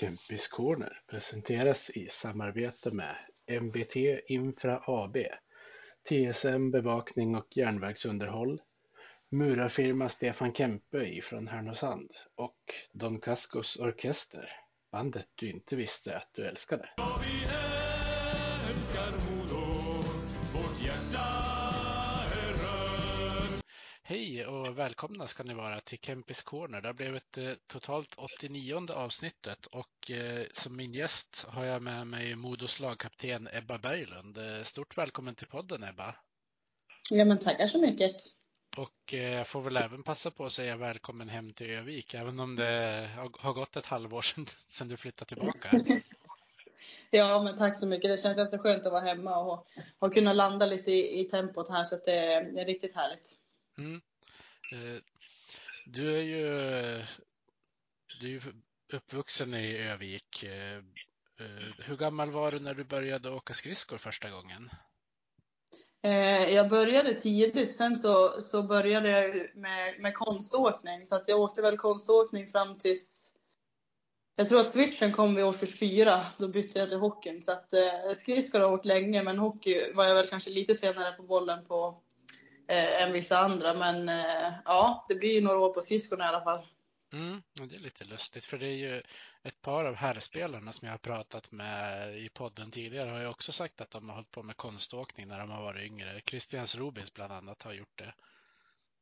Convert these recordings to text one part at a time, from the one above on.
Kempis Corner presenteras i samarbete med MBT Infra AB, TSM Bevakning och järnvägsunderhåll, murarfirma Stefan Kempe ifrån Härnösand och Don Cascos Orkester, bandet du inte visste att du älskade. Och välkomna ska ni vara till Kempis Corner. Det har blivit eh, totalt 89 avsnittet och eh, som min gäst har jag med mig Modos lagkapten Ebba Berglund. Eh, stort välkommen till podden Ebba. Ja men tackar så mycket. Och jag får väl även passa på att säga välkommen hem till Övik, även om det har gått ett halvår sedan, du flyttade tillbaka. ja, men tack så mycket. Det känns jätteskönt att vara hemma och ha kunnat landa lite i, i tempot här, så att det, det är riktigt härligt. Mm. Eh, du är ju du är uppvuxen i Övik. Eh, eh, hur gammal var du när du började åka skridskor första gången? Jag började tidigt, sen så, så började jag med, med konståkning. Så att jag åkte väl konståkning fram tills... Jag tror att switchen kom vid årskurs fyra. Då bytte jag till hockeyn. Så att skridskor har jag åkt länge, men hockey var jag väl kanske lite senare på bollen på, eh, än vissa andra. Men eh, ja, det blir ju några år på skridskorna i alla fall. Mm, det är lite lustigt för det är ju ett par av herrspelarna som jag har pratat med i podden tidigare har ju också sagt att de har hållit på med konståkning när de har varit yngre. Christians Rubins bland annat har gjort det.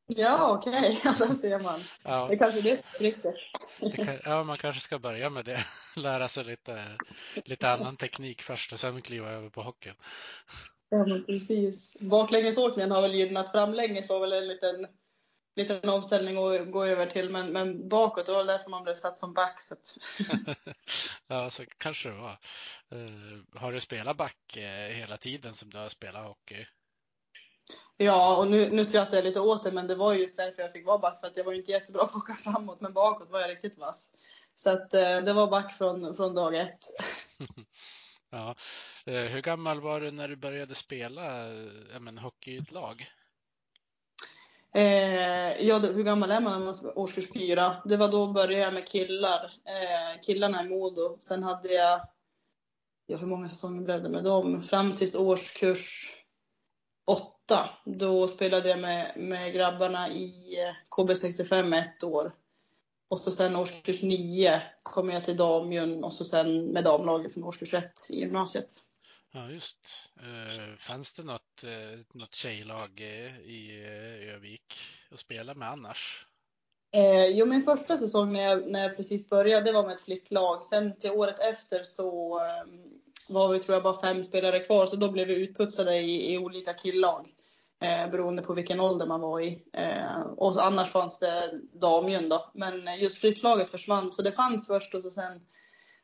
Ja, okej, okay. ja, där ser man. Ja. Det kanske är det. Kan, ja, man kanske ska börja med det. Lära sig lite, lite annan teknik först och sen kliva över på hockeyn. Ja, men precis. Baklängesåkningen har väl gynnat. Framlänges var väl en liten, liten omställning att gå över till. Men, men bakåt, det var därför man blev satt som back. Så ja, så kanske det var. Uh, har du spelat back uh, hela tiden som du har spelat hockey? Ja, och nu, nu skrattar jag lite åt det, men det var just därför jag fick vara back. För att jag var inte jättebra på att åka framåt, men bakåt var jag riktigt vass. Så att uh, det var back från, från dag ett. Ja. Eh, hur gammal var du när du började spela eh, men, hockey i ett lag? Eh, ja, hur gammal är man när man är årskurs fyra? Det var då började jag med killar. Eh, killarna i Modo. Sen hade jag, ja hur många säsonger blev det med dem? Fram till årskurs åtta. Då spelade jag med, med grabbarna i eh, KB65 ett år. Och så sen årskurs nio kom jag till Damjön och så sen med damlaget från årskurs ett i gymnasiet. Ja, just. Uh, fanns det något, uh, något tjejlag uh, i Övik att spela med annars? Eh, jo, min första säsong när jag, när jag precis började, det var med ett flicklag. Sen till året efter så var vi, tror jag, bara fem spelare kvar. Så då blev vi utputsade i, i olika killag eh, beroende på vilken ålder man var i. Eh, och annars fanns det damjun då. Men just flyttlaget försvann, så det fanns först och så sen,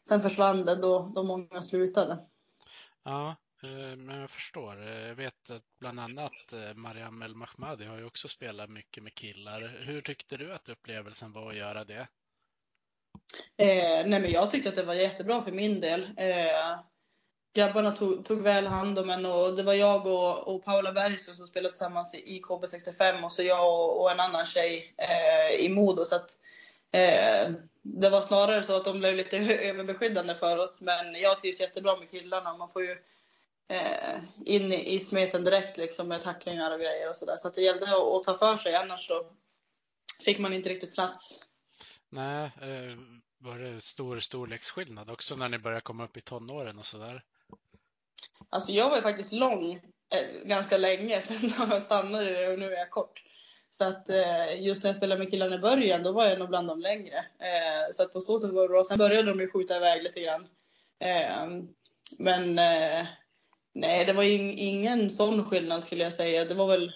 sen försvann det då, då många slutade. Ja, eh, men jag förstår. Eh, jag vet att bland annat eh, Mariam El Mahmadi har ju också spelat mycket med killar. Hur tyckte du att upplevelsen var att göra det? Eh, nej men jag tyckte att det var jättebra för min del. Eh, grabbarna tog, tog väl hand om en och det var jag och, och Paula Bergström som spelade tillsammans i, i KB65 och så jag och, och en annan tjej eh, i Modo. Så att, eh, det var snarare så att de blev lite överbeskyddande för oss. Men jag trivs jättebra med killarna. Man får ju eh, in i, i smeten direkt liksom med tacklingar och grejer och sådär. Så att det gällde att, att ta för sig annars så fick man inte riktigt plats. Nej, eh, var det stor storleksskillnad också när ni började komma upp i tonåren och sådär? Alltså jag var ju faktiskt lång eh, ganska länge, sen jag det och nu är jag kort. Så att eh, just när jag spelade med killarna i början, då var jag nog bland de längre. Eh, så att på så sätt var det bra. Sen började de ju skjuta iväg lite grann. Eh, men eh, nej, det var ju ingen sån skillnad skulle jag säga. Det var väl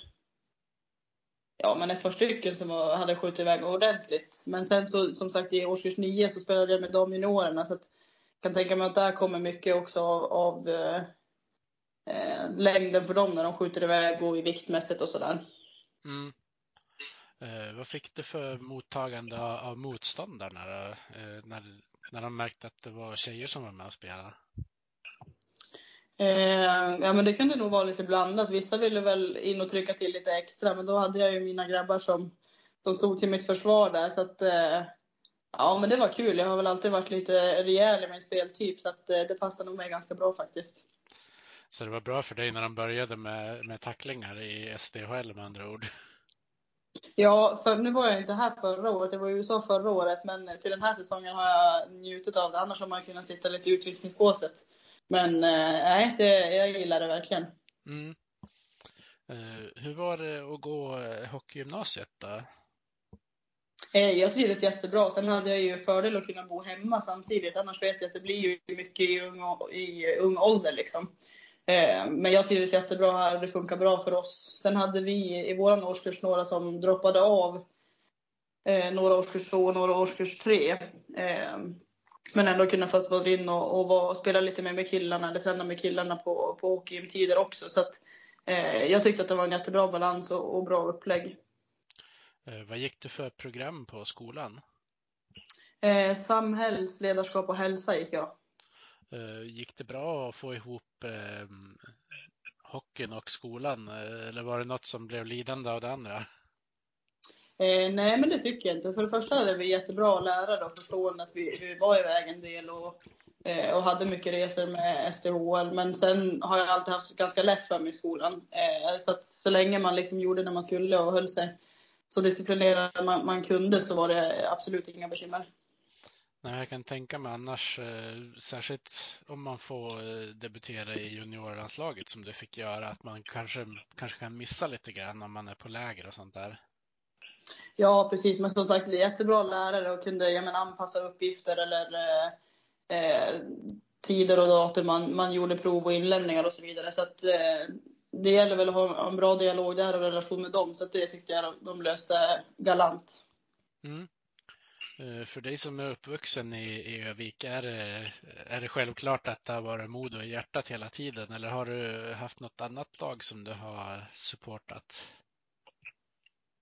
ja, men ett par stycken som var, hade skjutit iväg ordentligt. Men sen så, som sagt i årskurs nio så spelade jag med de juniorerna. Så att jag kan tänka mig att där kommer mycket också av, av eh, eh, eh, längden för dem när de skjuter iväg och i viktmässigt och sådär. Mm. Eh, vad fick du för mottagande av, av motståndarna eh, när, när de märkte att det var tjejer som var med och spelade? Eh, ja men det kunde nog vara lite blandat. Vissa ville väl in och trycka till lite extra men då hade jag ju mina grabbar som de stod till mitt försvar där så att eh, Ja, men det var kul. Jag har väl alltid varit lite rejäl i min speltyp så att det passar nog mig ganska bra faktiskt. Så det var bra för dig när de började med, med tacklingar i SDHL med andra ord? Ja, för nu var jag inte här förra året. Jag var i USA förra året, men till den här säsongen har jag njutit av det. Annars har man kunnat sitta lite i utvisningsbåset. Men eh, nej, det, jag gillar det verkligen. Mm. Uh, hur var det att gå eh, hockeygymnasiet då? Jag trivdes jättebra. Sen hade jag ju fördel att kunna bo hemma samtidigt. Annars vet jag att det blir ju mycket i ung, i ung ålder liksom. Eh, men jag trivdes jättebra här, det funkar bra för oss. Sen hade vi i vår årskurs några som droppade av. Eh, några årskurs två och några årskurs tre. Eh, men ändå kunnat fått vara in och, och var, spela lite mer med killarna, eller träna med killarna på, på hockeytider också. Så att, jag tyckte att det var en jättebra balans och, och bra upplägg. vad gick du för program på skolan? samhälls, ledarskap och hälsa gick jag. Eh, gick det bra att få ihop eh, hockeyn och skolan eh, eller var det något som blev lidande av det andra? Eh, nej, men det tycker jag inte. För det första hade vi jättebra lärare och förstående att vi, vi var iväg en del och, eh, och hade mycket resor med STHL. Men sen har jag alltid haft ganska lätt för mig i skolan. Eh, så att så länge man liksom gjorde det man skulle och höll sig så disciplinerad man, man kunde så var det absolut inga bekymmer. Nej, jag kan tänka mig annars, eh, särskilt om man får eh, debutera i juniorlandslaget som du fick göra, att man kanske, kanske kan missa lite grann om man är på läger och sånt där. Ja, precis. Men som sagt, jättebra lärare och kunde ja, men, anpassa uppgifter eller eh, eh, tider och datum man, man gjorde prov och inlämningar och så vidare. Så att, eh, det gäller väl att ha en bra dialog där och relation med dem. Så det tyckte jag de löste galant. Mm. Eh, för dig som är uppvuxen i, i Övik, är det, är det självklart att det har varit Modo i hjärtat hela tiden eller har du haft något annat lag som du har supportat?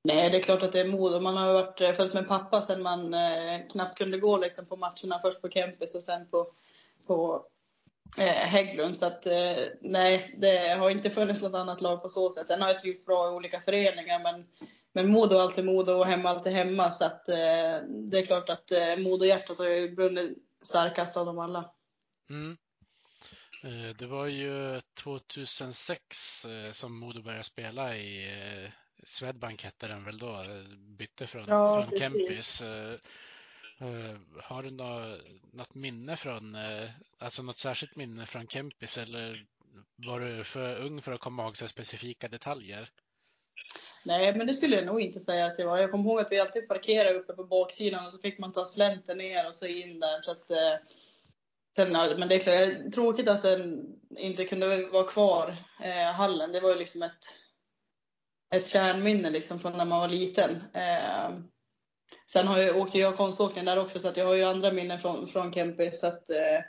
Nej, det är klart att det är Modo. Man har varit eh, följt med pappa sedan man eh, knappt kunde gå liksom, på matcherna. Först på Kempis och sen på, på eh, Hägglund. Så att, eh, nej, det har inte funnits något annat lag på så sätt. Sen har jag trivts bra i olika föreningar, men men Modo är alltid Modo och hemma alltid hemma. Så att, eh, det är klart att eh, Modo-hjärtat har ju brunnit starkast av dem alla. Mm. Eh, det var ju 2006 eh, som Modo började spela i eh, Swedbank hette den väl då, bytte från, ja, från Kempis. Har du något minne från, alltså något särskilt minne från Kempis eller var du för ung för att komma ihåg så specifika detaljer? Nej, men det skulle jag nog inte säga att jag var. Jag kommer ihåg att vi alltid parkerade uppe på baksidan och så fick man ta slänten ner och så in där. Så att, eh, sen, men det är klart, tråkigt att den inte kunde vara kvar, eh, hallen. Det var ju liksom ett, ett kärnminne liksom från när man var liten. Eh, sen har jag, åkte jag konståkning där också så att jag har ju andra minnen från, från Kempis. Så att, eh,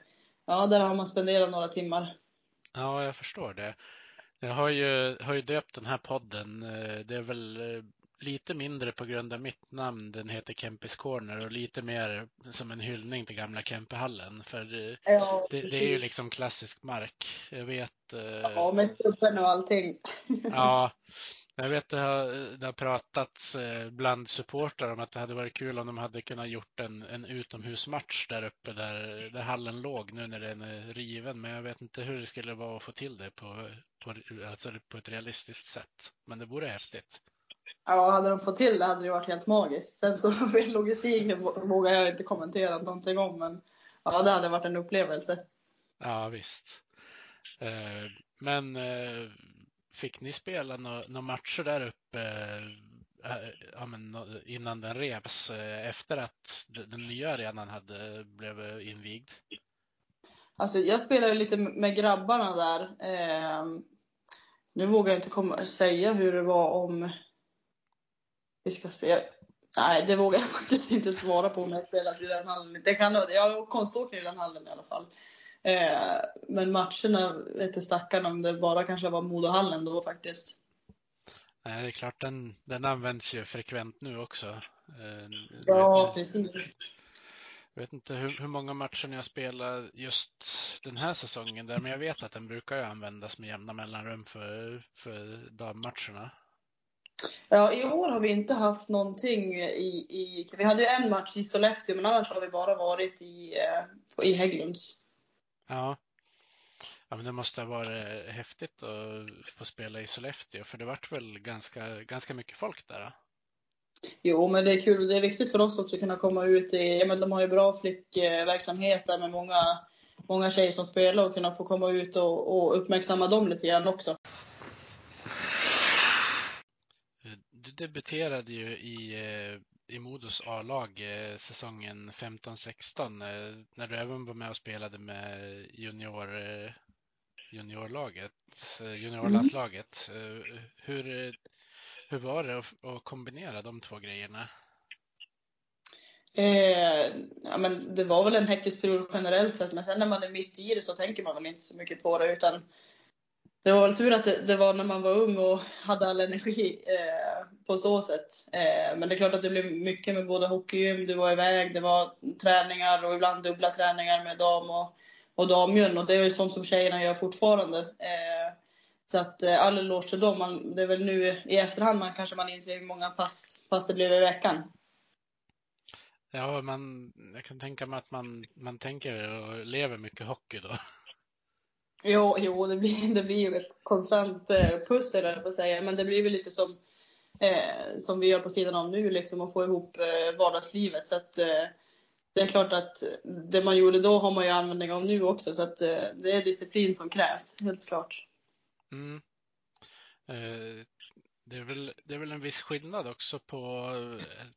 ja, där har man spenderat några timmar. Ja, jag förstår det. Jag har ju, har ju döpt den här podden. Eh, det är väl eh, lite mindre på grund av mitt namn. Den heter Kempis Corner och lite mer som en hyllning till gamla Kempehallen. För eh, ja, det, det, är ju liksom klassisk mark. Jag vet. Ja, med stubben och allting. Ja, jag vet det har, det har pratats eh, bland supportrar om att det hade varit kul om de hade kunnat gjort en, en utomhusmatch där uppe där, där hallen låg nu när den är riven. Men jag vet inte hur det skulle vara att få till det på, på, alltså på ett realistiskt sätt. Men det vore häftigt. Ja, hade de fått till det hade det varit helt magiskt. Sen så logistiken vågar jag inte kommentera någonting om. Men ja, det hade varit en upplevelse. Ja, visst. Eh, men eh, Fick ni spela några no matcher där uppe äh, ja, men, innan den revs eh, efter att den nya arenan hade blev invigd? Alltså, jag spelade lite med grabbarna där. Eh, nu vågar jag inte komma, säga hur det var om... Vi ska se. Nej, det vågar jag faktiskt inte svara på om jag spelat i den hallen. Det kan, jag har konståkning i den hallen i alla fall. Eh, men matcherna vet stackarn om det bara kanske var Modohallen då faktiskt. Nej, det är klart den, den används ju frekvent nu också. Eh, ja, precis. Jag vet inte hur, hur, många matcher ni har spelat just den här säsongen där, men jag vet att den brukar ju användas med jämna mellanrum för, för dammatcherna. Ja, i år har vi inte haft någonting i, i vi hade ju en match i Sollefteå men annars har vi bara varit i, i Hägglunds. Ja. Ja, men det måste ha varit häftigt att få spela i Sollefteå, för det vart väl ganska, ganska mycket folk där? Då? Jo, men det är kul. Det är viktigt för oss också att kunna komma ut i, ja men de har ju bra flickverksamhet där med många, många tjejer som spelar och kunna få komma ut och, och uppmärksamma dem lite grann också. Du debuterade ju i, i Modos A-lag eh, säsongen 15-16 eh, när du även var med och spelade med junior, eh, juniorlaget, juniorlandslaget. Mm. Hur, hur var det att, att kombinera de två grejerna? Eh, ja, men det var väl en hektisk period generellt sett, men sen när man är mitt i det så tänker man väl inte så mycket på det. Utan det var väl tur att det, det var när man var ung och hade all energi eh, på så sätt. Eh, men det är klart att det blev mycket med både hockeygym, du var iväg, det var träningar och ibland dubbla träningar med dam och, och damjön. Och det är ju sånt som tjejerna gör fortfarande. Eh, så att eh, all eloge till dem. Man, det är väl nu i efterhand man kanske man inser hur många pass, pass det blev i veckan. Ja, man, jag kan tänka mig att man, man tänker och lever mycket hockey då. Jo, jo det, blir, det blir ju ett konstant eh, pussel, på att säga. Men det blir väl lite som, eh, som vi gör på sidan om nu, liksom, att få ihop eh, vardagslivet. Så att, eh, det är klart att det man gjorde då har man ju användning av nu också. Så att, eh, det är disciplin som krävs, helt klart. Mm. Eh, det, är väl, det är väl en viss skillnad också på,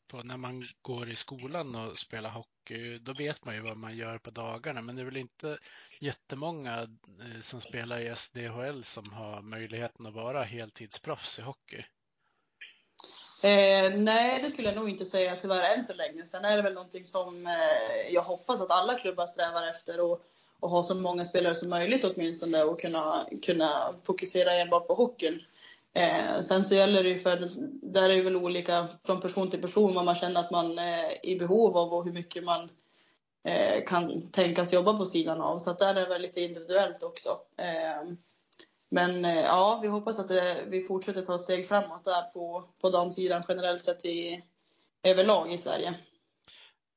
på när man går i skolan och spelar hockey. Då vet man ju vad man gör på dagarna, men det är väl inte jättemånga eh, som spelar i SDHL som har möjligheten att vara heltidsproffs i hockey. Eh, nej, det skulle jag nog inte säga tyvärr än så länge. Sen är det väl någonting som eh, jag hoppas att alla klubbar strävar efter. Och och ha så många spelare som möjligt åtminstone och kunna, kunna fokusera enbart på hockeyn. Eh, sen så gäller det ju för, där är det väl olika från person till person vad man känner att man är i behov av och hur mycket man eh, kan tänkas jobba på sidan av. Så att där är det väl lite individuellt också. Eh, men eh, ja, vi hoppas att det, vi fortsätter ta steg framåt där på, på damsidan generellt sett i, överlag i Sverige.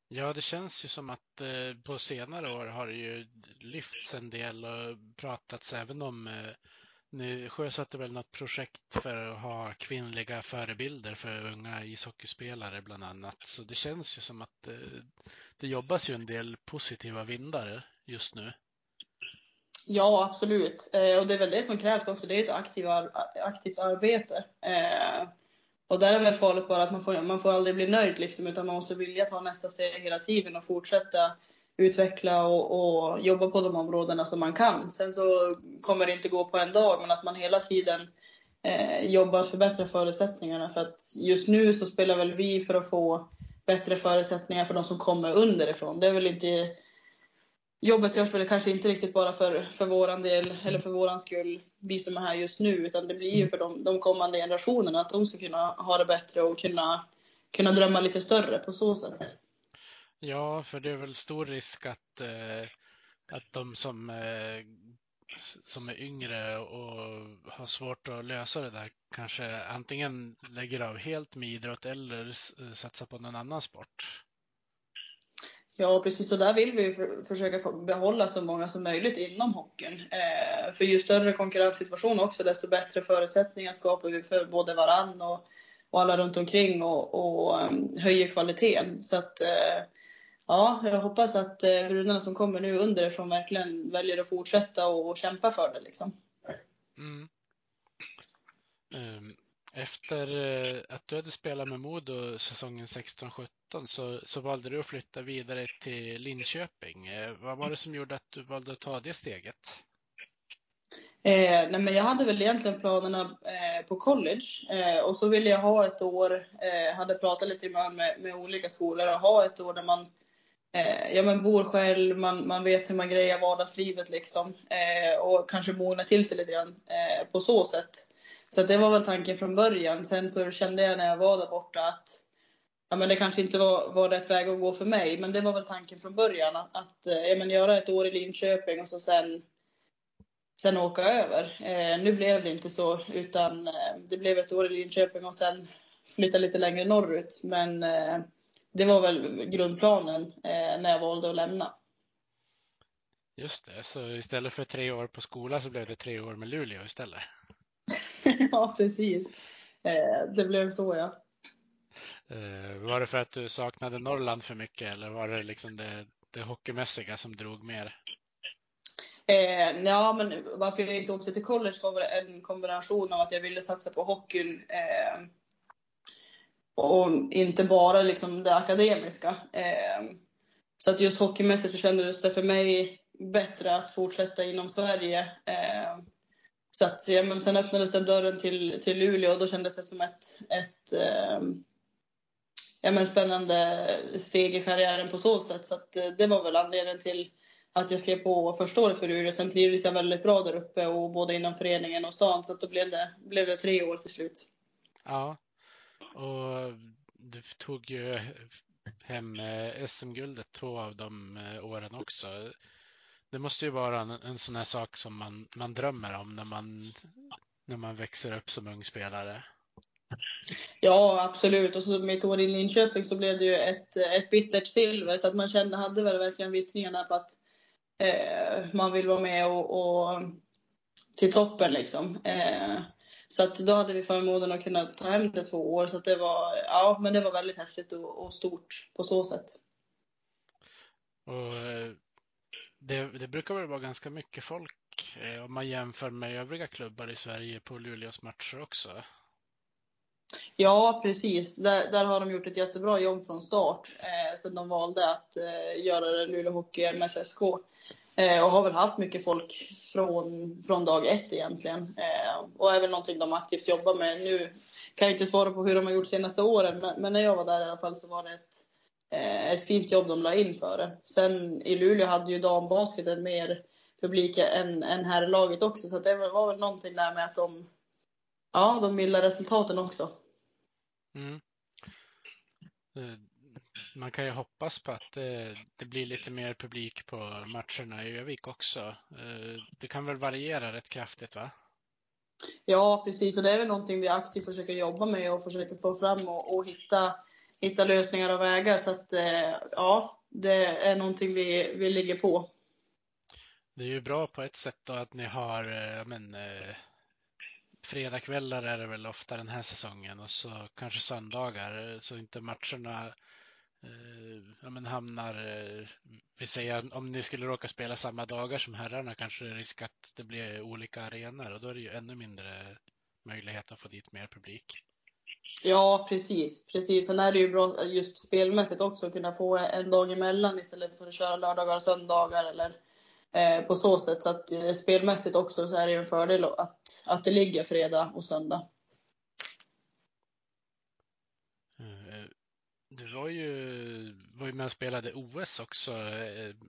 Ja, det känns ju som att eh, på senare år har det ju lyfts en del och pratats även om eh, ni sjösatte väl något projekt för att ha kvinnliga förebilder för unga ishockeyspelare bland annat. Så det känns ju som att eh, det jobbas ju en del positiva vindar just nu. Ja, absolut. Eh, och det är väl det som krävs också. Det är ett aktiv, aktivt arbete. Eh, och där är väl farligt bara att man får, man får aldrig bli nöjd liksom, utan man måste vilja ta nästa steg hela tiden och fortsätta utveckla och, och, jobba på de områdena som man kan. Sen så kommer det inte gå på en dag, men att man hela tiden eh, jobbar att förbättra förutsättningarna. För att just nu så spelar väl vi för att få bättre förutsättningar för de som kommer underifrån. Det är väl inte jobbet görs väl kanske inte riktigt bara för, för våran del eller för våran skull, vi som är här just nu, utan det blir ju för de, de kommande generationerna att de ska kunna ha det bättre och kunna, kunna drömma lite större på så sätt. Ja, för det är väl stor risk att, eh, att de som, eh, som är yngre och har svårt att lösa det där kanske antingen lägger av helt med idrott eller satsar på någon annan sport. Ja, precis. Och där vill vi för, försöka behålla så många som möjligt inom hockeyn. Eh, för ju större konkurrenssituation också, desto bättre förutsättningar skapar vi för både varann och, och alla runt omkring och, och um, höjer kvaliteten. Så att, eh, ja, jag hoppas att eh, brudarna som kommer nu underifrån verkligen väljer att fortsätta och, och kämpa för det. Liksom. Mm. Um, efter eh, att du hade spelat med Modo säsongen 16-17 så, så valde du att flytta vidare till Linköping. Eh, vad var det som gjorde att du valde att ta det steget? Eh, nej men jag hade väl egentligen planerna eh, på college eh, och så ville jag ha ett år, hade pratat lite med, med olika skolor och ha ett år där man eh, ja, men bor själv, man, man vet hur man grejer vardagslivet liksom eh, och kanske mognar till sig lite grann eh, på så sätt. Så det var väl tanken från början. Sen så kände jag när jag var där borta att ja, men det kanske inte var, var rätt väg att gå för mig. Men det var väl tanken från början att, att eh, ja, men göra ett år i Linköping och så sen, sen åka över. Eh, nu blev det inte så utan eh, det blev ett år i Linköping och sen flytta lite längre norrut. Men eh, det var väl grundplanen eh, när jag valde att lämna. Just det, så istället för tre år på skola så blev det tre år med Luleå istället? ja, precis. Eh, det blev så ja. Eh, var det för att du saknade Norrland för mycket eller var det liksom det, det hockeymässiga som drog mer? Eh, ja, men varför jag inte åkte till college var väl en kombination av att jag ville satsa på hockeyn eh, och inte bara liksom det akademiska. Eh, så att just hockeymässigt så kändes det för mig bättre att fortsätta inom Sverige. Eh, så att, ja, men sen öppnades det dörren till, till Luleå och då kändes det som ett, ett eh, ja, men spännande steg i karriären på så sätt. Så att, eh, det var väl anledningen till att jag skrev på första året för Luleå. Sen trivdes jag väldigt bra där uppe och både inom föreningen och stan. Så att då blev det, blev det tre år till slut. Ja, och du tog ju hem eh, SM-guldet två av de eh, åren också. Det måste ju vara en, en sån här sak som man, man drömmer om när man, när man växer upp som ung spelare. Ja, absolut. Och så mitt år i Linköping så blev det ju ett, ett bittert silver. Så att man kände, hade väl verkligen vittringarna på att eh, man vill vara med och, och till toppen liksom. Eh, så att då hade vi förmånen att kunna ta hem det två år. Så att det var, ja, men det var väldigt häftigt och, och stort på så sätt. Och eh, det, det, brukar väl vara ganska mycket folk eh, om man jämför med övriga klubbar i Sverige på Luleås matcher också. Ja, precis. Där, där har de gjort ett jättebra jobb från start. Eh, så de valde att eh, göra det Luleå Hockey MSSK. Eh, och har väl haft mycket folk från, från dag ett egentligen. Eh, och är väl någonting de aktivt jobbar med. Nu kan jag inte svara på hur de har gjort senaste åren, men, men när jag var där i alla fall så var det ett, eh, ett fint jobb de la in för det. Sen i Luleå hade ju dambasketen mer publik än, än herrlaget också, så det var väl någonting där med att de, ja, de gillar resultaten också. Mm. Eh, man kan ju hoppas på att det, det, blir lite mer publik på matcherna i Övik också. Eh, det kan väl variera rätt kraftigt va? Ja, precis. Och det är väl någonting vi aktivt försöker jobba med och försöker få fram och, och hitta, hitta lösningar och vägar. Så att eh, ja, det är någonting vi, vi ligger på. Det är ju bra på ett sätt då att ni har men, fredagkvällar är det väl ofta den här säsongen och så kanske söndagar så inte matcherna eh, ja, men hamnar, eh, vi säger om ni skulle råka spela samma dagar som herrarna kanske det är risk att det blir olika arenor och då är det ju ännu mindre möjlighet att få dit mer publik. Ja, precis. precis. Sen är det ju bra just spelmässigt också att kunna få en dag emellan istället för att köra lördagar och söndagar eller Eh, på så sätt. Så att eh, spelmässigt också så är det en fördel att, att det ligger fredag och söndag. Eh, du var ju, var ju med och spelade OS också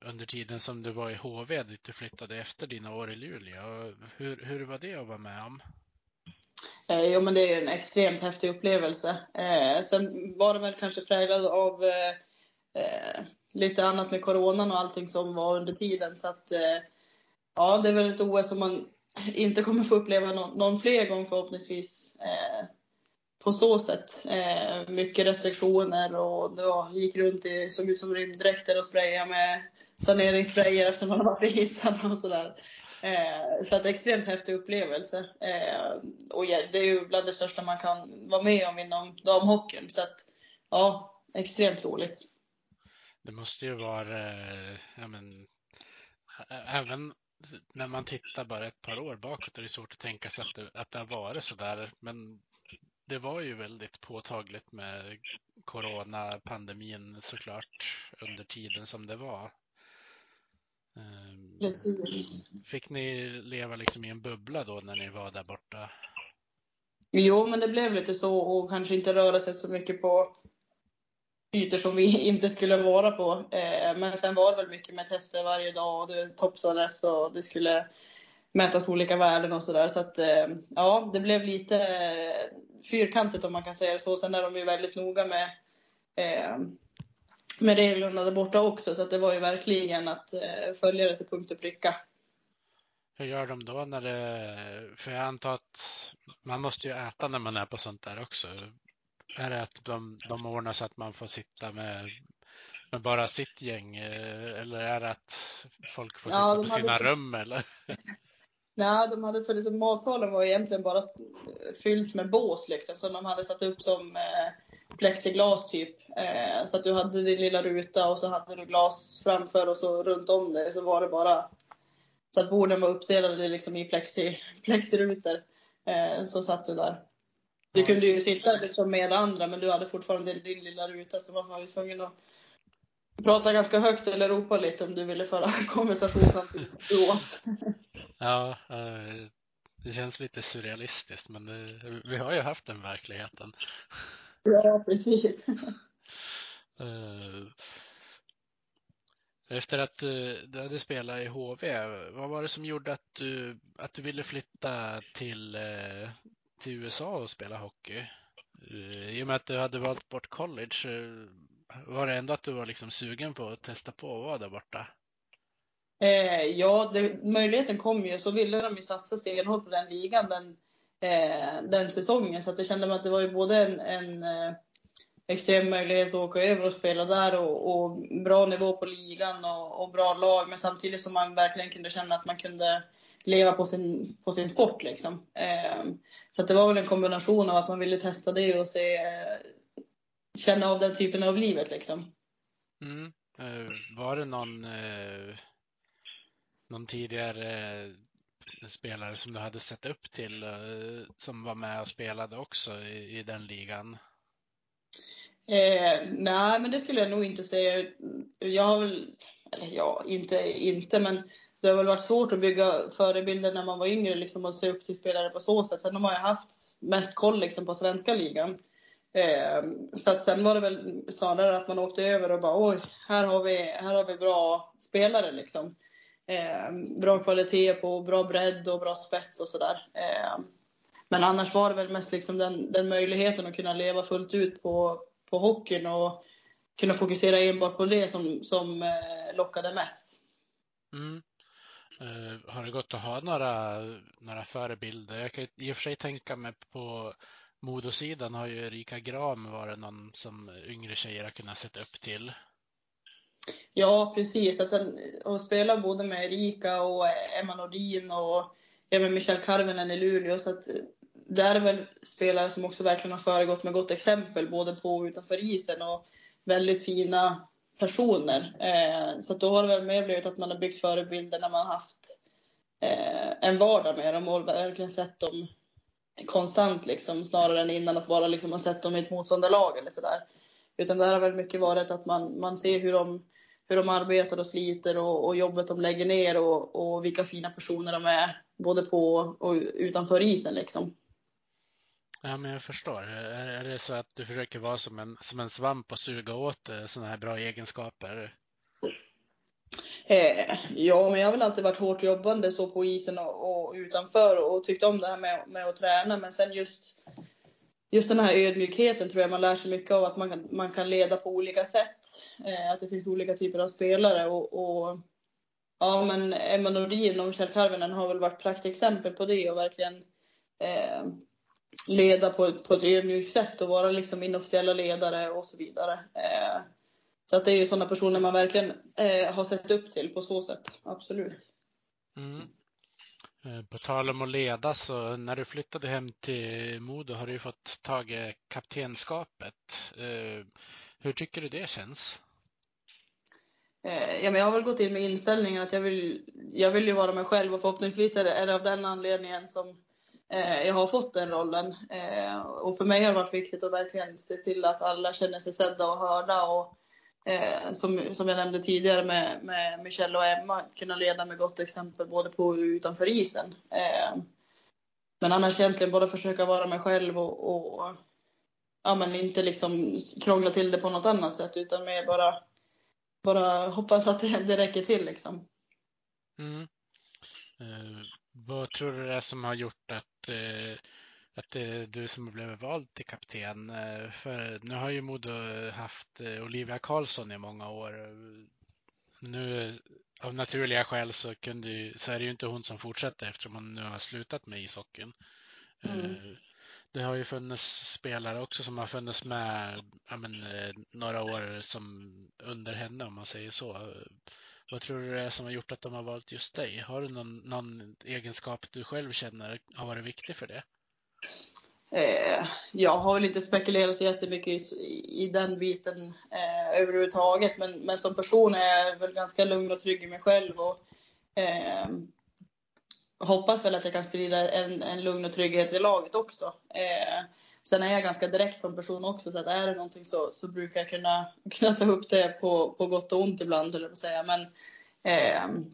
under tiden som du var i HV dit du flyttade efter dina år i Luleå. Hur, hur var det att vara med om? Eh, jo, men det är en extremt häftig upplevelse. Eh, sen var det väl kanske präglad av eh, Eh, lite annat med coronan och allting som var under tiden. Så att, eh, ja, det är väl ett OS som man inte kommer få uppleva någon, någon fler gång förhoppningsvis. Eh, på så sätt. Eh, mycket restriktioner och det var, gick runt i, såg ut som rymddräkter och sprayade med saneringssprayer efter man varit i hissarna och sådär. Eh, så att extremt häftig upplevelse. Eh, och ja, det är ju bland det största man kan vara med om inom damhockeyn. Så att ja, extremt roligt. Det måste ju vara, eh, ja men, även när man tittar bara ett par år bakåt är det svårt att tänka sig att det, att det har varit så där. Men det var ju väldigt påtagligt med coronapandemin såklart under tiden som det var. Ehm, Precis. Fick ni leva liksom i en bubbla då när ni var där borta? Jo, men det blev lite så och kanske inte röra sig så mycket på ytor som vi inte skulle vara på. Eh, men sen var det väl mycket med tester varje dag och det topsades och det skulle mätas olika värden och sådär. Så att eh, ja, det blev lite eh, fyrkantigt om man kan säga det så. Sen är de ju väldigt noga med, med reglerna där borta också. Så att det var ju verkligen att följa det till punkt och pricka. Hur gör de då när det, för jag antar att man måste ju äta när man är på sånt där också är det att de, de ordnar så att man får sitta med, med bara sitt gäng eller är det att folk får sitta ja, på sina hade... rum eller? Nej, de hade för liksom, matsalen var egentligen bara fyllt med bås liksom, som de hade satt upp som eh, plexiglas typ. Eh, så att du hade din lilla ruta och så hade du glas framför och så runt om dig så var det bara så att borden var uppdelade liksom i plexi, plexirutor. Eh, så satt du där. Du kunde ju sitta liksom med andra men du hade fortfarande din, din lilla ruta så man var ju tvungen att prata ganska högt eller ropa lite om du ville föra konversation samtidigt du åt. Ja, eh, det känns lite surrealistiskt men det, vi har ju haft den verkligheten. Ja, precis. Eh, efter att du, hade spelat i HV, vad var det som gjorde att du, att du ville flytta till, eh, till USA och spela hockey? Eh, I och med att du hade valt bort college, eh, var det ändå att du var liksom sugen på att testa på att vara där borta? Eh, ja, det, möjligheten kom ju. Så ville de ju satsa stenhårt på den ligan den, eh, den säsongen. Så att jag kände att det var ju både en, en eh, extrem möjlighet att åka över och spela där och, och bra nivå på ligan och, och, bra lag. Men samtidigt som man verkligen kunde känna att man kunde leva på sin, på sin sport. Liksom. Eh, så det var väl en kombination av att man ville testa det och se, känna av den typen av livet. Liksom. Mm. Uh, var det någon uh någon tidigare eh, spelare som du hade sett upp till eh, som var med och spelade också i, i den ligan? Eh, nej, men det skulle jag nog inte säga. Jag har väl, eller ja, inte, inte, men det har väl varit svårt att bygga förebilder när man var yngre liksom, och se upp till spelare på så sätt. Sen har man ju haft mest koll liksom, på svenska ligan. Eh, så att sen var det väl snarare att man åkte över och bara oj, här har vi, här har vi bra spelare liksom eh, bra kvalitet på bra bredd och bra spets och sådär. Eh, men annars var det väl mest liksom den, den möjligheten att kunna leva fullt ut på, på hockeyn och kunna fokusera enbart på det som, som eh, lockade mest. Mm. Uh, har det gått att ha några, några förebilder? Jag kan i och för sig tänka mig på modosidan har ju Erika Gram varit någon som yngre tjejer har kunnat sätta upp till. Ja, precis. Alltså, att sen, spela både med Erika och eh, Emma Nordin och även Michelle Karvinen i Luleå. Så att där är väl spelare som också verkligen har föregått med gott exempel både på och utanför isen och väldigt fina personer. Eh, så då har det väl mer blivit att man har byggt förebilder när man har haft eh, en vardag med dem och verkligen sett dem konstant liksom snarare än innan att bara liksom ha sett dem i ett motståndarlag eller sådär. Utan det har väl mycket varit att man, man ser hur de hur de arbetar och sliter och, och jobbet de lägger ner och, och, vilka fina personer de är både på och utanför isen liksom. Ja, men jag förstår. Är det så att du försöker vara som en, som en svamp och suga åt eh, sådana här bra egenskaper? Eh, ja, men jag har väl alltid varit hårt jobbande så på isen och, och utanför och tyckt om det här med, med att träna. Men sen just just den här ödmjukheten tror jag man lär sig mycket av att man kan, man kan leda på olika sätt. Eh, att det finns olika typer av spelare och, och ja, men Emma Nordin och Michelle Karvinen har väl varit praktexempel på det och verkligen eh, leda på, på ett ödmjukt sätt och vara liksom inofficiella ledare och så vidare. Eh, så att det är ju sådana personer man verkligen eh, har sett upp till på så sätt, absolut. Mm. Eh, på tal om att leda så när du flyttade hem till Modo har du fått tag i kaptenskapet. Eh, hur tycker du det känns? Eh, ja, men jag har väl gått in med inställningen att jag vill, jag vill ju vara mig själv och förhoppningsvis är det, är det av den anledningen som Eh, jag har fått den rollen. Eh, och för mig har det varit viktigt att verkligen se till att alla känner sig sedda och hörda och eh, som, som jag nämnde tidigare med, med Michelle och Emma, kunna leda med gott exempel både på och utanför isen. Eh, men annars egentligen bara försöka vara mig själv och, och ja, men inte liksom krångla till det på något annat sätt utan mer bara, bara hoppas att det, det räcker till liksom. Mm. Eh, vad tror du det är som har gjort att eh, att det är du som har blivit vald till kapten. Eh, för nu har ju Modo haft eh, Olivia Karlsson i många år. Nu av naturliga skäl så, kunde, så är det ju inte hon som fortsätter eftersom hon nu har slutat med ishockeyn. Mm. Det har ju funnits spelare också som har funnits med men, några år som under henne om man säger så. Vad tror du det är som har gjort att de har valt just dig? Har du någon, någon egenskap du själv känner har varit viktig för det? Eh, jag har väl inte spekulerat så jättemycket i, i den biten eh, överhuvudtaget. Men, men som person är jag väl ganska lugn och trygg i mig själv. Och, eh, hoppas väl att jag kan sprida en, en lugn och trygghet i laget också. Eh, sen är jag ganska direkt som person också, så att är det någonting så, så brukar jag kunna, kunna ta upp det på, på gott och ont ibland, eller säga. Men eh,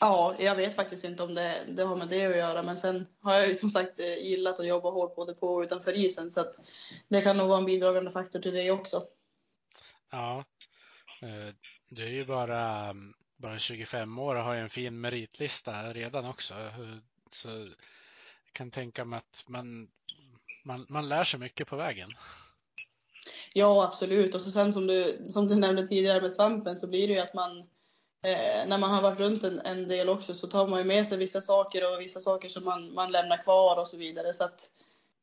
ja, jag vet faktiskt inte om det, det har med det att göra. Men sen har jag ju som sagt eh, gillat att jobba hårt både på och utanför isen, så att det kan nog vara en bidragande faktor till det också. Ja, eh, du är ju bara bara 25 år och har ju en fin meritlista redan också. Eh, så jag kan tänka mig att man, man, man lär sig mycket på vägen. Ja, absolut. Och så sen som du, som du nämnde tidigare med svampen så blir det ju att man eh, när man har varit runt en, en, del också så tar man ju med sig vissa saker och vissa saker som man, man lämnar kvar och så vidare. Så att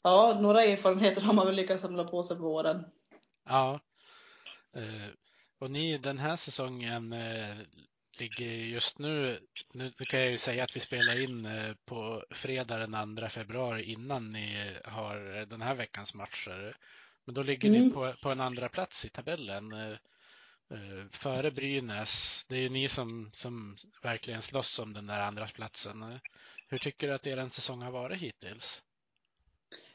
ja, några erfarenheter har man väl lyckats samla på sig på åren. Ja. Eh, och ni den här säsongen eh, ligger just nu, nu kan jag ju säga att vi spelar in eh, på fredag den 2 februari innan ni har den här veckans matcher. Men då ligger mm. ni på, på en andra plats i tabellen. Eh, eh, före Brynäs. Det är ju ni som, som verkligen slåss om den där andra platsen. Hur tycker du att er säsong har varit hittills?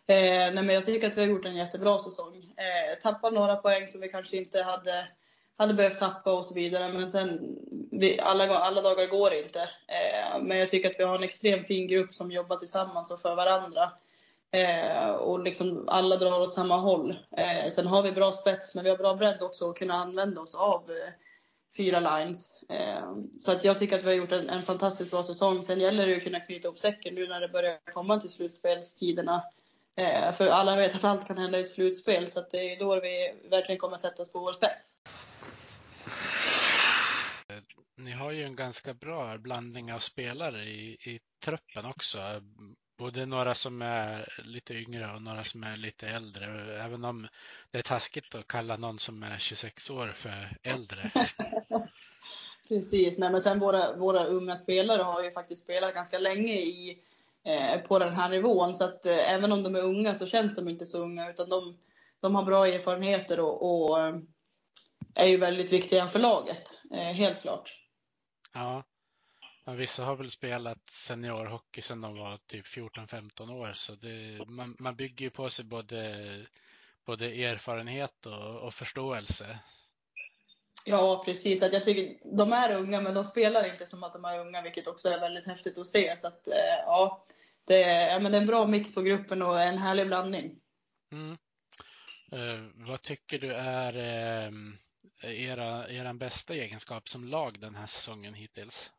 Eh, nej men jag tycker att vi har gjort en jättebra säsong. Eh, tappat några poäng som vi kanske inte hade hade behövt tappa och så vidare. Men sen, vi, alla, alla dagar går inte. Eh, men jag tycker att vi har en extremt fin grupp som jobbar tillsammans och för varandra. Eh, och liksom alla drar åt samma håll. Eh, sen har vi bra spets, men vi har bra bredd också att kunna använda oss av eh, fyra lines. Eh, så att jag tycker att vi har gjort en, en, fantastiskt bra säsong. Sen gäller det att kunna knyta ihop säcken nu när det börjar komma till slutspelstiderna. Eh, för alla vet att allt kan hända i ett slutspel, så att det är då vi verkligen kommer sättas på vår spets. Eh, ni har ju en ganska bra blandning av spelare i, i truppen också. Både några som är lite yngre och några som är lite äldre. Även om det är taskigt att kalla någon som är 26 år för äldre. Precis, Nej, men sen våra, våra unga spelare har ju faktiskt spelat ganska länge i, eh, på den här nivån. Så att eh, även om de är unga så känns de inte så unga utan de, de har bra erfarenheter och, och eh, är ju väldigt viktiga för laget, eh, helt klart. Ja. ja, vissa har väl spelat seniorhockey sedan de var typ 14-15 år så det, man, man bygger ju på sig både, både erfarenhet och, och förståelse. Ja, precis. Att jag tycker de är unga, men de spelar inte som att de är unga, vilket också är väldigt häftigt att se. Så att, eh, ja, det, ja, men det är en bra mix på gruppen och en härlig blandning. Mm. Uh, vad tycker du är uh, era, era bästa egenskap som lag den här säsongen hittills?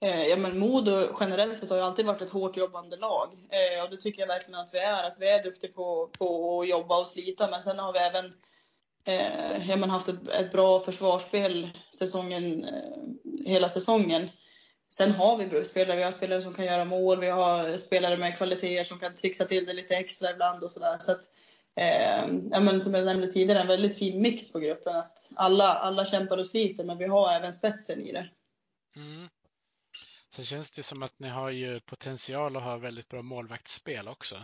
Eh, ja, men Modo generellt sett har ju alltid varit ett hårt jobbande lag. Eh, och det tycker jag verkligen att vi är. Att vi är duktiga på, på att jobba och slita, men sen har vi även eh, ja, men haft ett, ett bra försvarsspel säsongen, eh, hela säsongen. Sen har vi spelare, vi har spelare som kan göra mål, vi har spelare med kvaliteter som kan trixa till det lite extra ibland och sådär. Så att, eh, ja, men som jag nämnde tidigare, en väldigt fin mix på gruppen. Att alla, alla kämpar och sliter, men vi har även spetsen i det. Mm. Så känns det som att ni har ju potential att ha väldigt bra målvaktsspel också.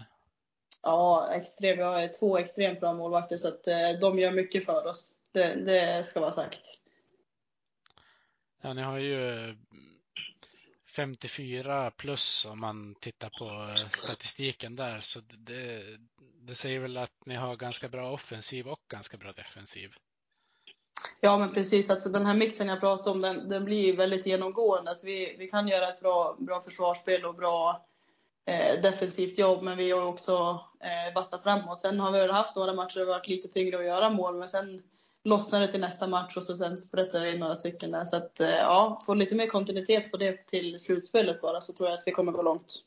Ja, extremt. Vi har två extremt bra målvakter så att eh, de gör mycket för oss. Det, det ska vara sagt. Ja, ni har ju 54 plus om man tittar på statistiken där. Så det, det säger väl att ni har ganska bra offensiv och ganska bra defensiv. Ja, men precis. Alltså, den här mixen jag pratade om, den, den blir väldigt genomgående. Att vi, vi kan göra ett bra, bra försvarsspel och bra eh, defensivt jobb, men vi är också eh, vassa framåt. Sen har vi väl haft några matcher där det varit lite tyngre att göra mål, men sen lossnar det till nästa match och så sen sprättar vi in några stycken där. Så att, eh, ja, få lite mer kontinuitet på det till slutspelet bara, så tror jag att vi kommer gå långt.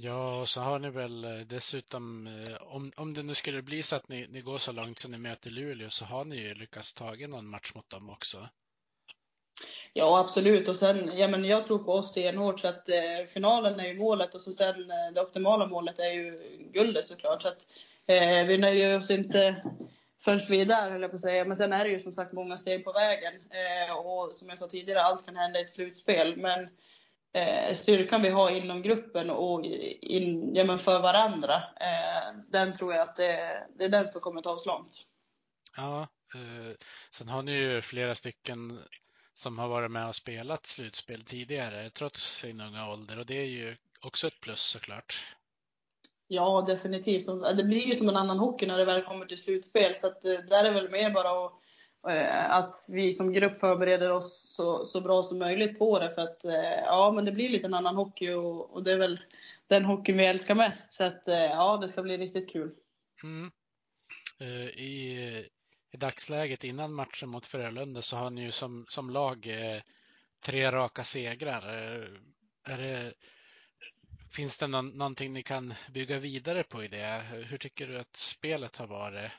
Ja, och så har ni väl eh, dessutom, eh, om, om det nu skulle bli så att ni, ni går så långt som ni möter Luleå så har ni ju lyckats ta någon match mot dem också. Ja, absolut. Och sen, ja, men jag tror på oss stenhårt så att eh, finalen är ju målet och så sen eh, det optimala målet är ju guldet såklart. Så att eh, vi nöjer oss inte förrän vi är där höll jag på att säga. Men sen är det ju som sagt många steg på vägen. Eh, och som jag sa tidigare, allt kan hända i ett slutspel. Men eh, styrkan vi har inom gruppen och in, ja, men för varandra, eh, den tror jag att det, det är den som kommer ta oss långt. Ja, eh, sen har ni ju flera stycken som har varit med och spelat slutspel tidigare trots sin unga ålder och det är ju också ett plus såklart. Ja, definitivt. Det blir ju som en annan hockey när det väl kommer till slutspel så att eh, där är väl mer bara att Eh, Eh, att vi som grupp förbereder oss så, så bra som möjligt på det. För att eh, ja, men det blir lite en annan hockey och, och det är väl den hockeyn vi älskar mest. Så att eh, ja, det ska bli riktigt kul. Mm. I, I dagsläget innan matchen mot Frölunda så har ni ju som, som lag tre raka segrar. Är det, finns det någon, någonting ni kan bygga vidare på i det? Hur tycker du att spelet har varit?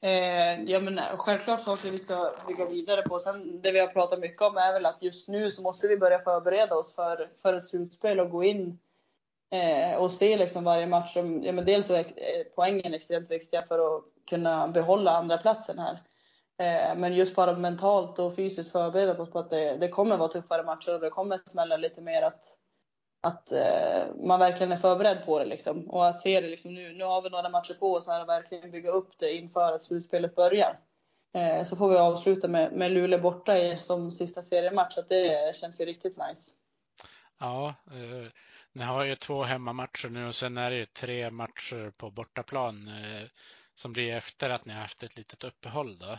Eh, ja, men eh, självklart saker vi ska bygga vidare på. Sen det vi har pratat mycket om är väl att just nu så måste vi börja förbereda oss för, för ett slutspel och gå in eh, och se liksom varje match. Som, ja, men dels så är poängen extremt viktiga för att kunna behålla andra platsen här. Eh, men just bara mentalt och fysiskt förbereda oss på att det, det kommer vara tuffare matcher och det kommer smälla lite mer att att eh, man verkligen är förberedd på det. Liksom. Och att se det liksom nu, nu har vi några matcher på oss här och verkligen bygga upp det inför att slutspelet börjar. Eh, så får vi avsluta med, med Luleå borta i, som sista seriematch, så det känns ju riktigt nice. Ja, eh, ni har ju två hemmamatcher nu och sen är det ju tre matcher på bortaplan eh, som blir efter att ni har haft ett litet uppehåll då.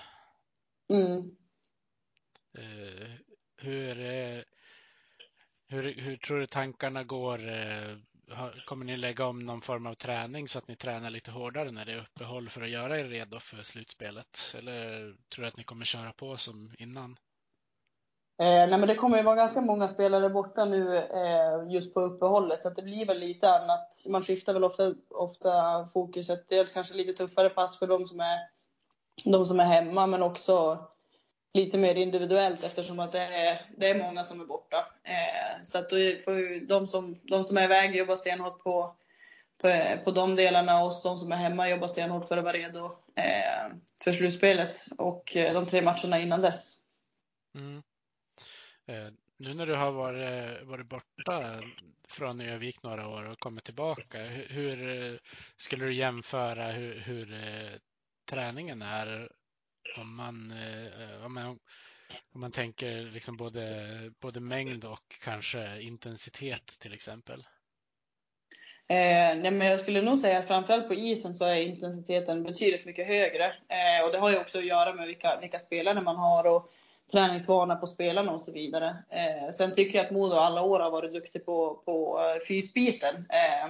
Mm. Eh, hur hur, hur tror du tankarna går? Eh, kommer ni lägga om någon form av träning så att ni tränar lite hårdare när det är uppehåll för att göra er redo för slutspelet? Eller tror du att ni kommer köra på som innan? Eh, nej men det kommer ju vara ganska många spelare borta nu eh, just på uppehållet så det blir väl lite annat. Man skiftar väl ofta, ofta fokuset. Dels kanske lite tuffare pass för de som är, de som är hemma men också lite mer individuellt eftersom att det är, det är många som är borta. Eh, så att då får ju de som, de som är iväg jobba stenhårt på, på, på de delarna och de som är hemma jobba stenhårt för att vara redo eh, för slutspelet och eh, de tre matcherna innan dess. Mm. Eh, nu när du har varit, eh, varit borta från Övik några år och kommit tillbaka, hur, hur skulle du jämföra hur, hur träningen är om man, eh, om man, om man tänker liksom både, både mängd och kanske intensitet till exempel? Eh, nej men jag skulle nog säga att framförallt på isen så är intensiteten betydligt mycket högre. Eh, och det har ju också att göra med vilka, vilka spelare man har och träningsvana på spelarna och så vidare. Eh, sen tycker jag att Modo alla år har varit duktig på, på eh, fysbiten. Eh,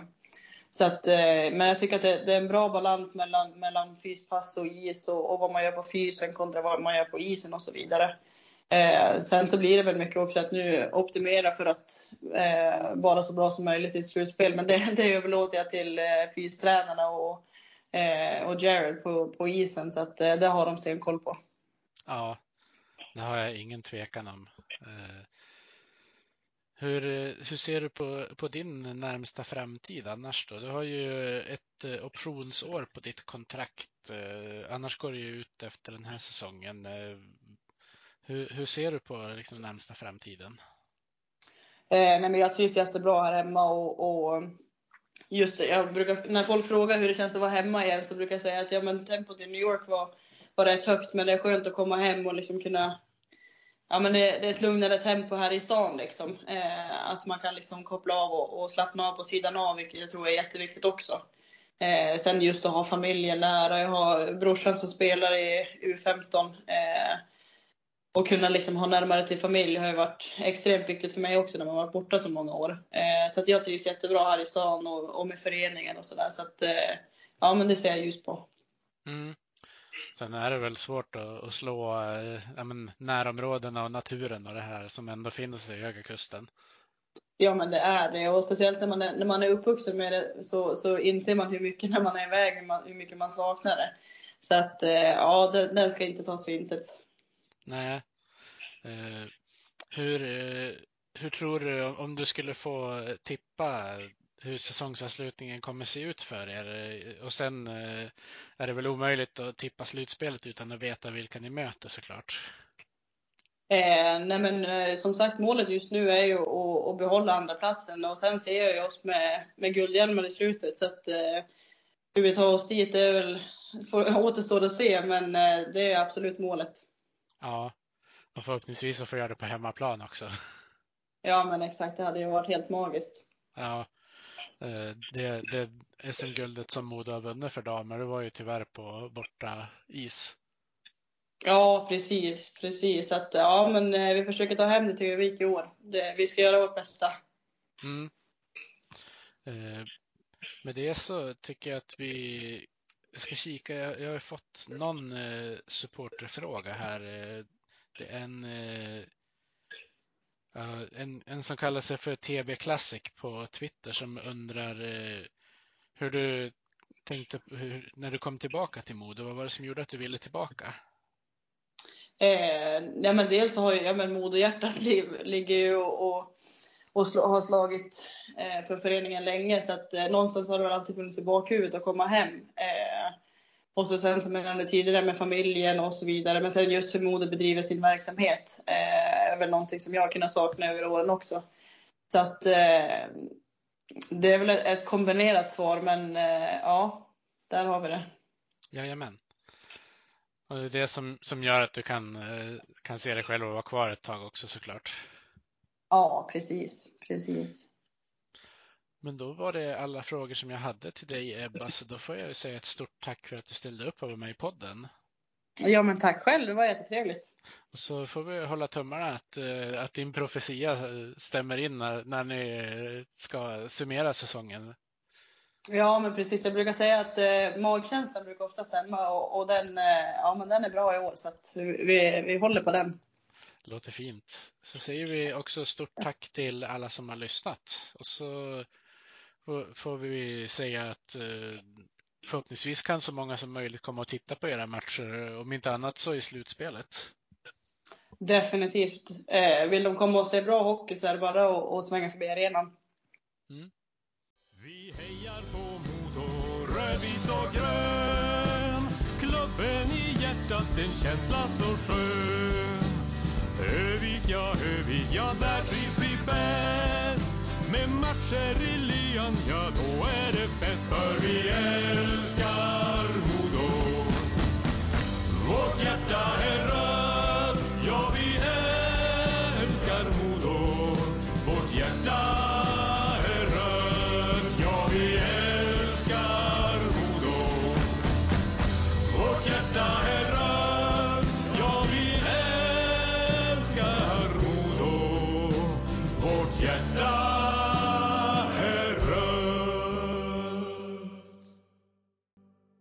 så att, eh, men jag tycker att det, det, är en bra balans mellan, mellan fyspass och is och, och vad man gör på fysen kontra vad man gör på isen och så vidare. Eh, sen så blir det väl mycket också att nu optimera för att eh, vara så bra som möjligt i ett slutspel. Men det, det överlåter jag till eh, fystränarna och, eh, och Jared på, på isen. Så att eh, det har de stenkoll på. Ja, det har jag ingen tvekan om. Eh, hur, hur ser du på, på din närmsta framtid annars då? Du har ju ett eh, optionsår på ditt kontrakt. Eh, annars går det ju ut efter den här säsongen. Eh, hur, hur ser du på liksom, närmsta framtiden? Eh, nej, men jag trivs jättebra här hemma och, och just det, jag brukar, när folk frågar hur det känns att vara hemma igen så brukar jag säga att ja, men tempot i New York var, var rätt högt men det är skönt att komma hem och liksom kunna ja, men det, det, är ett lugnare tempo här i stan. Liksom. Eh, att man kan liksom koppla av och, och, slappna av på sidan av, vilket jag tror är jätteviktigt också. Eh, sen just att ha familjen nära. Jag har brorsan som spelar i U15. Eh, och kunna liksom ha närmare till familj har ju varit extremt viktigt för mig också när man varit borta så många år. Eh, så att jag trivs jättebra här i stan och, och med föreningen och sådär. Så att, eh, ja men det ser jag ljus på. Mm. Sen är det väl svårt att, att slå eh, ja, men, närområdena och naturen och det här som ändå finns i Höga Kusten. Ja, men det är det. Och speciellt när man är, när man är uppvuxen med det så, så inser man hur mycket när man är iväg, hur mycket man saknar det. Så att eh, ja, den, den ska inte tas för intet. Nej. Eh, hur, eh, hur tror du, om du skulle få tippa hur säsongsavslutningen kommer se ut för er? Och sen är det väl omöjligt att tippa slutspelet utan att veta vilka ni möter såklart. Eh, nej men eh, som sagt målet just nu är ju att, att behålla andra platsen och sen ser jag ju oss med, med guldhjälmar i slutet. Så att, eh, hur vi tar oss dit är väl, får, återstår att se men eh, det är absolut målet. Ja, och förhoppningsvis så får göra det på hemmaplan också. Ja men exakt, det hade ju varit helt magiskt. Ja, eh, det, det SM-guldet som Modo har vunnit för damer, det var ju tyvärr på borta is. Ja, precis, precis. Att, ja, men eh, vi försöker ta hem det till Övik i år. Det, vi ska göra vårt bästa. Mm. Eh, med det så tycker jag att vi ska kika. Jag, jag har fått någon eh, supporterfråga här. Eh, det är en, eh, Eh, en, en som kallar sig för TB Classic på Twitter som undrar eh, hur du tänkte hur, när du kom tillbaka till Modo. Vad var det som gjorde att du ville tillbaka? Eh, ja, men dels så har ju, ja, men Modohjärtat ligger ju och, och, och slå, har slagit eh, för föreningen länge så att eh, någonstans har det väl alltid funnits i bakhuvudet att komma hem. Eh, och så sen som jag nämnde tidigare med familjen och så vidare. Men sen just hur Modo bedriver sin verksamhet eh, är väl någonting som jag har kunnat sakna över åren också. Så att eh, det är väl ett kombinerat svar men ja, där har vi det. Jajamän. Och det är det som, som gör att du kan, eh, kan se dig själv och vara kvar ett tag också såklart. Ja, precis, precis. Men då var det alla frågor som jag hade till dig Ebba, så då får jag säga ett stort tack för att du ställde upp över mig i podden. Ja, men tack själv, det var jättetrevligt. Och så får vi hålla tummarna att, eh, att din profetia stämmer in när, när ni ska summera säsongen. Ja, men precis. Jag brukar säga att eh, magkänslan brukar ofta stämma och, och den, eh, ja, men den är bra i år så att vi, vi håller på den. Låter fint. Så säger vi också stort tack till alla som har lyssnat och så får vi säga att eh, förhoppningsvis kan så många som möjligt komma och titta på era matcher, om inte annat så i slutspelet. Definitivt. Eh, vill de komma och se bra hockey så är det bara att, att svänga förbi arenan. Mm. Vi hejar på Modo, rödvit och grön. Klubben i hjärtat, en känsla så skön. Övik, ja, Övik, ja, där trivs vi bäst. Med matcher i lyan, ja, då är det fest. För vi är